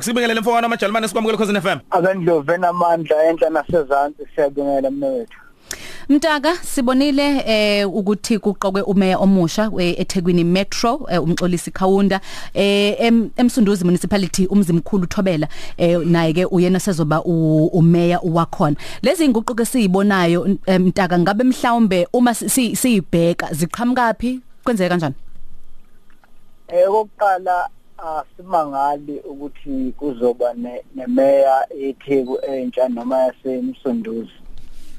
Kusibingelele mfowethu amajalimane sikwamukele Khosi FM. Akendlovu enamandla enhla nasezantsi siyabingelela mnewethu. Mtaka sibonile eh ukuthi kuqokwe umeya omusha eThekwini Metro eh, umxolisi Khawunda eh em, emsunduzi municipality umzimkhulu Thobela eh naye ke uyena sezoba umeya wakhona lezi inguquko esizibonayo eh, Mtaka ngabe mhlawumbe uma siyibheka ziqhamukapi kwenzeka kanjani Eh okokuqala asimangali ukuthi kuzoba nemeya eTheku entsha noma yasemsunduzi.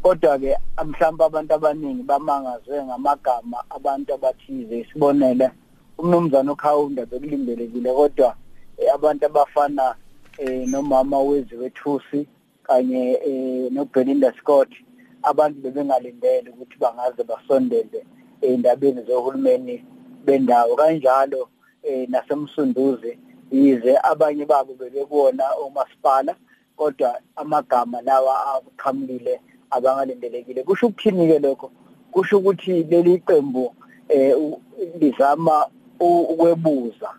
Kodwa ke mhlawumbe abantu abaningi bamangazwe ngamagama abantu abathize isibonele umnumzana ukhawunda bekulindelekile kodwa eh, abantu abafana eh, nomama weziwethusi kanye eh, noBelinda Scott abantu bebengalindele ukuthi bangaze basondele endabeni zohulumeni bendawo. Kanjalo eh nasemsunduzi yize abanye babo bebekuona umasipala kodwa amagama lawa aqhamulile abangalindelekile. Kusho ukuthini ke lokho? Kusho ukuthi leli qembu eh lizama ukwebuza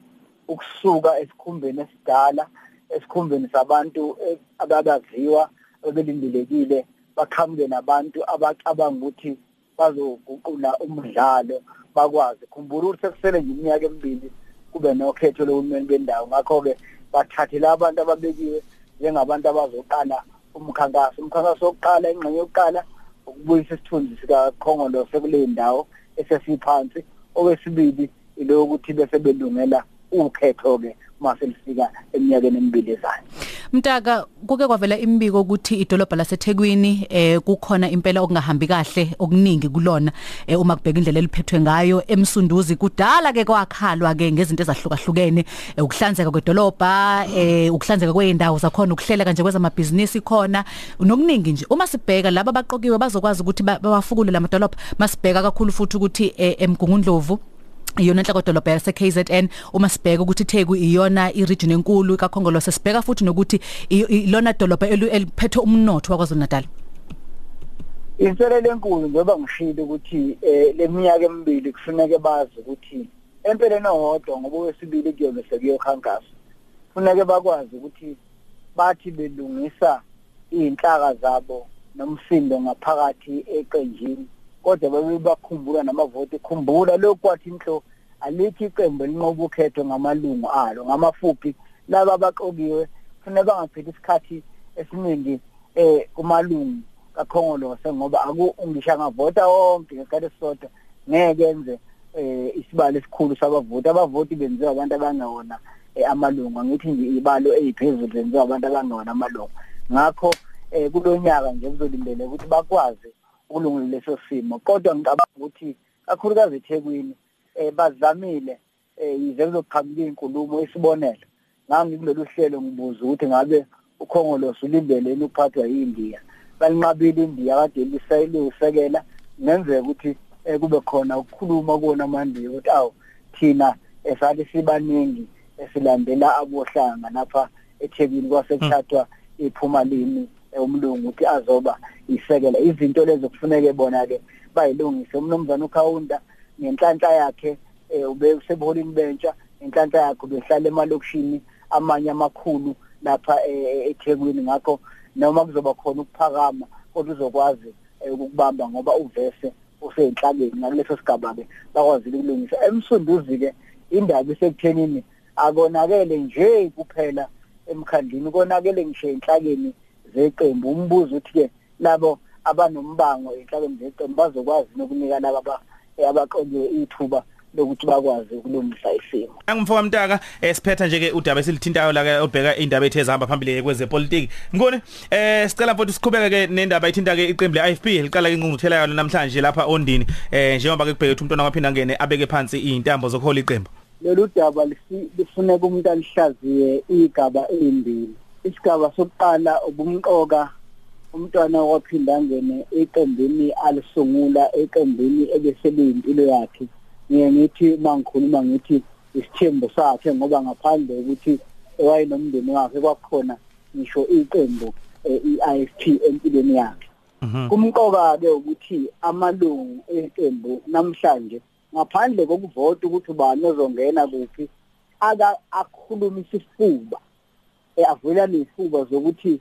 ukusuka esikhumbeni esidala esikhumbeni sabantu eh, ababaziwa obelindelekile baqhamuke nabantu abacabanga ukuthi bazoguqula umdlalo bakwazi. Khumbula ukuthi sekusele nje iminyaka emibili kube nokhetho lohulumeni bendawo. Ngakho-ke bathathela abantu ababekiwe njengabantu abazoqala umkhankaso. Umkhankaso wokuqala ingxenye yokuqala ukubuyisa isithunzi sikakhongolo sekule ndawo esesiphansi. Owesibili ilo ukuthi bese belungela ukhetho ke mase lifika eminyakeni emibili ezayo. Mtaka kuke kwavela imbiko ukuthi idolobha laseThekwini eh kukhona impela okungahambi kahle okuningi kulona eh, uma kubheka indlela eliphethwe ngayo. Emsunduzi kudala ke kwakhalwa ke ngezinto ezahlukahlukene eh, ukuhlanzeka kwedolobha eh ukuhlanzeka kweindawo zakhona ukuhlela kanje kwezamabhizinisi khona. Nokuningi nje uma sibheka laba abaqokiwe bazokwazi ukuthi bawafukule lamadolobha masibheka kakhulu futhi ukuthi eh, emgungundlovu iyona inhloko dolobha yase KZN uma sibheka ukuthi Theku iyona iregion enkulu kaKhongolo sesibheka futhi nokuthi ilona dolobha eliphethwe umnotho waKwaZulu Natal Inselelo enkulu njengoba ngishilo ukuthi eh leminyaka emibili kufuneke bazi ukuthi empeleni ohodwa ngoba wesibili kuyobe sekuyokhankasa kufuneke bakwazi ukuthi bathi belungisa izinhlaka zabo nomsindo ngaphakathi eqenjini. Kodwa babe bakhumbula namavoti. Khumbula lokhu kwathi inhlo alikho iqembu elinqoba ukhetho ngamalungu alo ngamafuphi laba abaqokiwe kufanele bangaphithi isikhathi esiningi eh kumalungu kakhongolose ngoba aku ngisha ngavota wonke ngesikhathi esisodwa ngeke enze eh isibalo esikhulu sabavoti. Abavoti benziwa abantu abangewona eh, amalungu ngithi nje ibalo eziphezulu benziwa abantu abangewona amalungu. Ngakho eh kulonyaka nje kuzolindele ukuthi bakwazi ukulungela leso simo. Kodwa ngicabanga ukuthi kakhulukazi eThekwini eh bazamile eh yize kuzoqhamuka inkulumo isibonelo ngami kulolu hlelo ngibuza ukuthi ngabe ukhongolosi ulindele ukuphathwa yiNdiya? Balinqabile iNdiya kade lisayilusekela ngenzeka ukuthi eh, kube khona ukukhuluma kuona manje ukuthi awu thina esali sibaningi esilandela abohlanga lapha eThekwini kwasekuthathwa iphuma lini umlungu ukuthi azoba isekela. Izinto lezo kufuneke bona ke bayilungise. Umnomzana ukhawunda nenhlanhla yakhe ube usebuholini bentsha inhlanhla yakhe behlala emalokishini amanye amakhulu lapha eThekwini. Ngakho noma kuzoba khona ukuphakama kodwa uzokwazi ukubamba ngoba uvese useyinhlakeni ngaleso sigaba ke bakwazi ukulungisa. Emsunduzi ke indaba isekuthenini akonakele nje kuphela emkhandlini konakele ngisho enhlakeni zeqembu umbuzo uthi ke labo abanombango enhlakeni zeqembu bazokwazi nokunika laba abaqokiwe ithuba lokuthi bakwazi ukulungisa isimo. Angimfoka mntaka esiphetha nje ke udaba esilithintayo la ke obheka indaba ethe zihamba phambili kwezepolitiki. Ngone eh sicela mfowethu siqhubeke ke nendaba ethinta ke iqembu leIFP liqala ke ingqungquthela yalo namhlanje lapha ondini eh njengoba ke kubheke ukuthi umntwana waphinda ngene abeke phansi izintambo zokuhola iqembu. Lolu daba lifuneka umuntu alihlaziye igaba ezimbili. Isigaba sokuqala ubumqoka umntwana waphinda ngene eqembini alisungula eqembini ebeseliyimpilo yakhe. Ngiye ngithi mangikhuluma ngithi isithembu sakhe ngoba ngaphandle ukuthi wayenomndeni wakhe kwakhona ngisho iqembu iIFP empilweni yakhe. Kumqoka ke ukuthi amalungu eqembu namhlanje ngaphandle kokuvota ukuthi ubani ozongena kuphi aka akhuluma isifuba. Avela nefuba zokuthi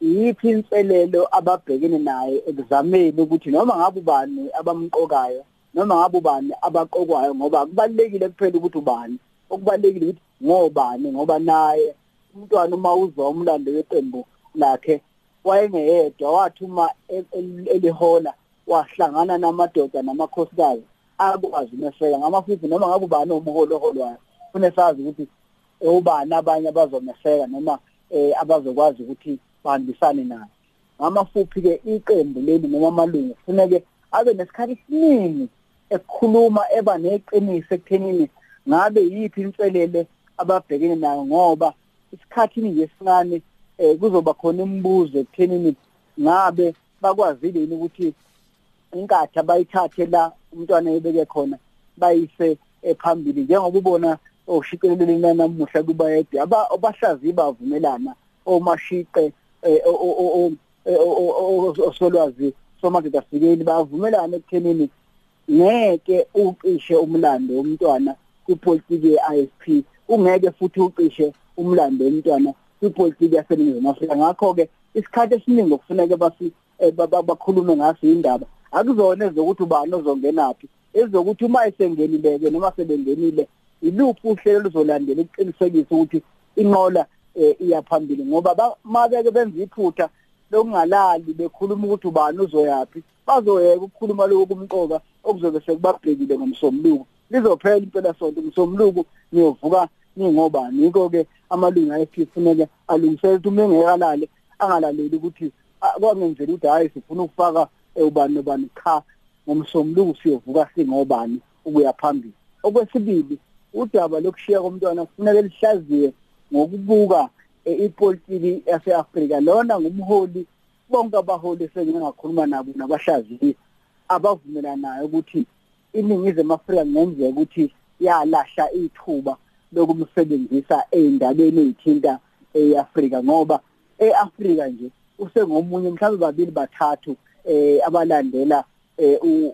yiphi inselelo ababhekene nayo ekuzameni ukuthi noma ngabe ubani abamqokayo noma ngabe ubani abaqokwayo ngoba kubalekile kuphela ukuthi ubani okubalekile ukuthi ngobani ngoba naye umntwana uma uzwa umlando weqembu lakhe wayengeyedwa wathi uma elihola wahlangana namadoda namakhosikazi akwazi umeseka ngamafuthi noma ngabe ubani umholo oholwayo kufanele sazi ukuthi ubani abanye abazomeseka noma eh abazokwazi ukuthi bahambisane naye. Ngamafuphi ke iqembu leli noma amalungu kufanele abe nesikhathi esiningi ekukhuluma eba neqiniso ekuthenini ngabe yiphi inselele ababhekene nayo ngoba isikhathini ngesincane eh kuzoba khona imibuzo ekuthenini ngabe bakwazile yini ukuthi inkatha bayithathe la umntwana ebeke khona bayise ephambili njengoba ubona oshikeleleni namuhla kubayede abahlazi bavumelana omashiqe osolwazi somadoda asikeli bavumelana ekuthenini ngeke uqishe umlando womntwana kwipolitiki ye-ISP ungeke futhi uqishe umlando womntwana kwipolitiki yaseNingizimu Afrika. Ngakho ke isikhathi esiningi okufuneka basi bakhulume ngaso indaba akuzona ezokuthi ubani ozongenaphi ezokuthi uma esengenileke noma sebengenile iluphi uhlelo luzolandela ukuqinisekisa ukuthi inqola iyaphambili ngoba mabeke benza iphutha lokungalali bekhuluma ukuthi ubani uzoyapi bazoyeka ukukhuluma lokho kumqoka okuzobe sekubabhekile ngomsombuluko. Lizophela impela sonto ngomsombuluko niyovuka ningobani? Yiko ke amalungu ayephi kufuneka alungisele ukuthi uma engekalale angalaleli ukuthi kwangenzela ukuthi hayi sifuna ukufaka ubani nobani cha ngomsombuluko siyovuka singobani ukuya phambili. Okwesibili udaba lokushiya komntwana kufuneka lihlaziye ngokubuka ipolitiki yase-Afrika. Lona ngumholi bonke abaholi esenginakhuluma nabo nabahlaziyi abavumelanayo ukuthi iningizimu Afrika ngenzeka ukuthi yalahla ithuba lokumsebenzisa eindabeni ezithinta eAfrika ngoba eAfrika nje usengomunye mhlawumbe babili bathathu eh abalandela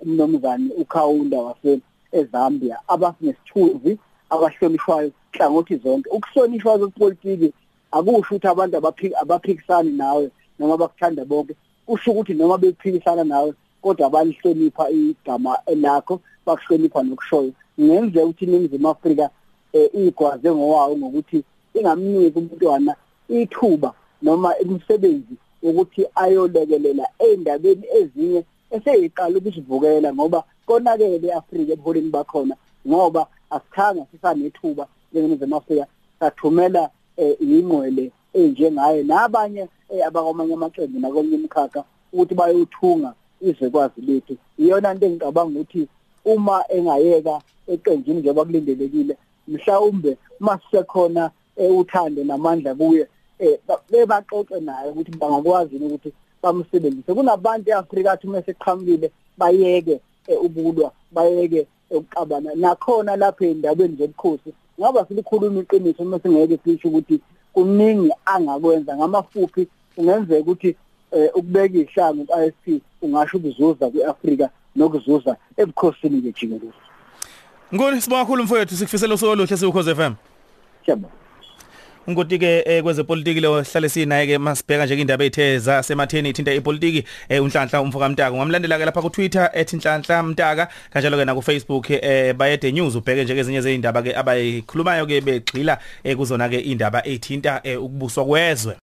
umnomzane uKhawunda wase eZambia abanesithunzi abahlonishwayo hlangothi zonke. Ukuhlonishwa kwepolitiki akusho ukuthi abantu abaphikisani nawe noma bakuthanda bonke. Kusho ukuthi noma bephikisana nawe kodwa balihlonipha igama lakho bakuhlonipha nokushoyo. Ngenzeka ukuthi iningizimu Afrika igwaze ngowawo ngokuthi ingamniki umntwana ithuba noma imisebenzi ukuthi ayolekelela endabeni ezinye eseyiqala ukusivukela ngoba konakele eAfrika ebuholeni bakhona ngoba asikhanga sisanethuba njengeningizimu Afrika sathumela ingqwele enjengaye nabanye abakwamanye amaqembu nakonye imikhakha ukuthi bayothunga izwekwazi lethu. Iyona into engicabanga ukuthi uma engayeka eqenjini njengoba kulindelekile mhlawumbe masisekhona uthando namandla kuye bebaxoxe naye ukuthi bangakwazi ukuthi bamsebenzise. Kunabantu eAfrika athi uma seqhamukile bayeke ubulwa bayeke ukuxabana. Nakhona lapha endabeni zobukhosi ngaba silikhuluma iqiniso uma singeke sisho ukuthi kuningi angakwenza. Ngamafuphi kungenzeka ukuthi ukubeka ihlangu ku-ISP ungasho ukuzuza kwiAfrika nokuzuza ebukhosini bejikelele Ngoni sibonga kakhulu mfowethu sikufisela usuku oluhle siukhoze FM Siyabonga. Ngoti ke kwezepolitiki lo hlale sinaye ke masibheka nje indaba ethe zasematheni ithinta ipolitiki unhlanhla umfoka mtaka. Ngamlandela ke lapha ku Twitter @inhlanhla mtaka kanjalo ke na ku Facebook bayede news. Ubheke nje ezinye zeindaba ke abayikhulumayo ke begxila kuzona ke indaba ethinta ukubuswa kwezwe.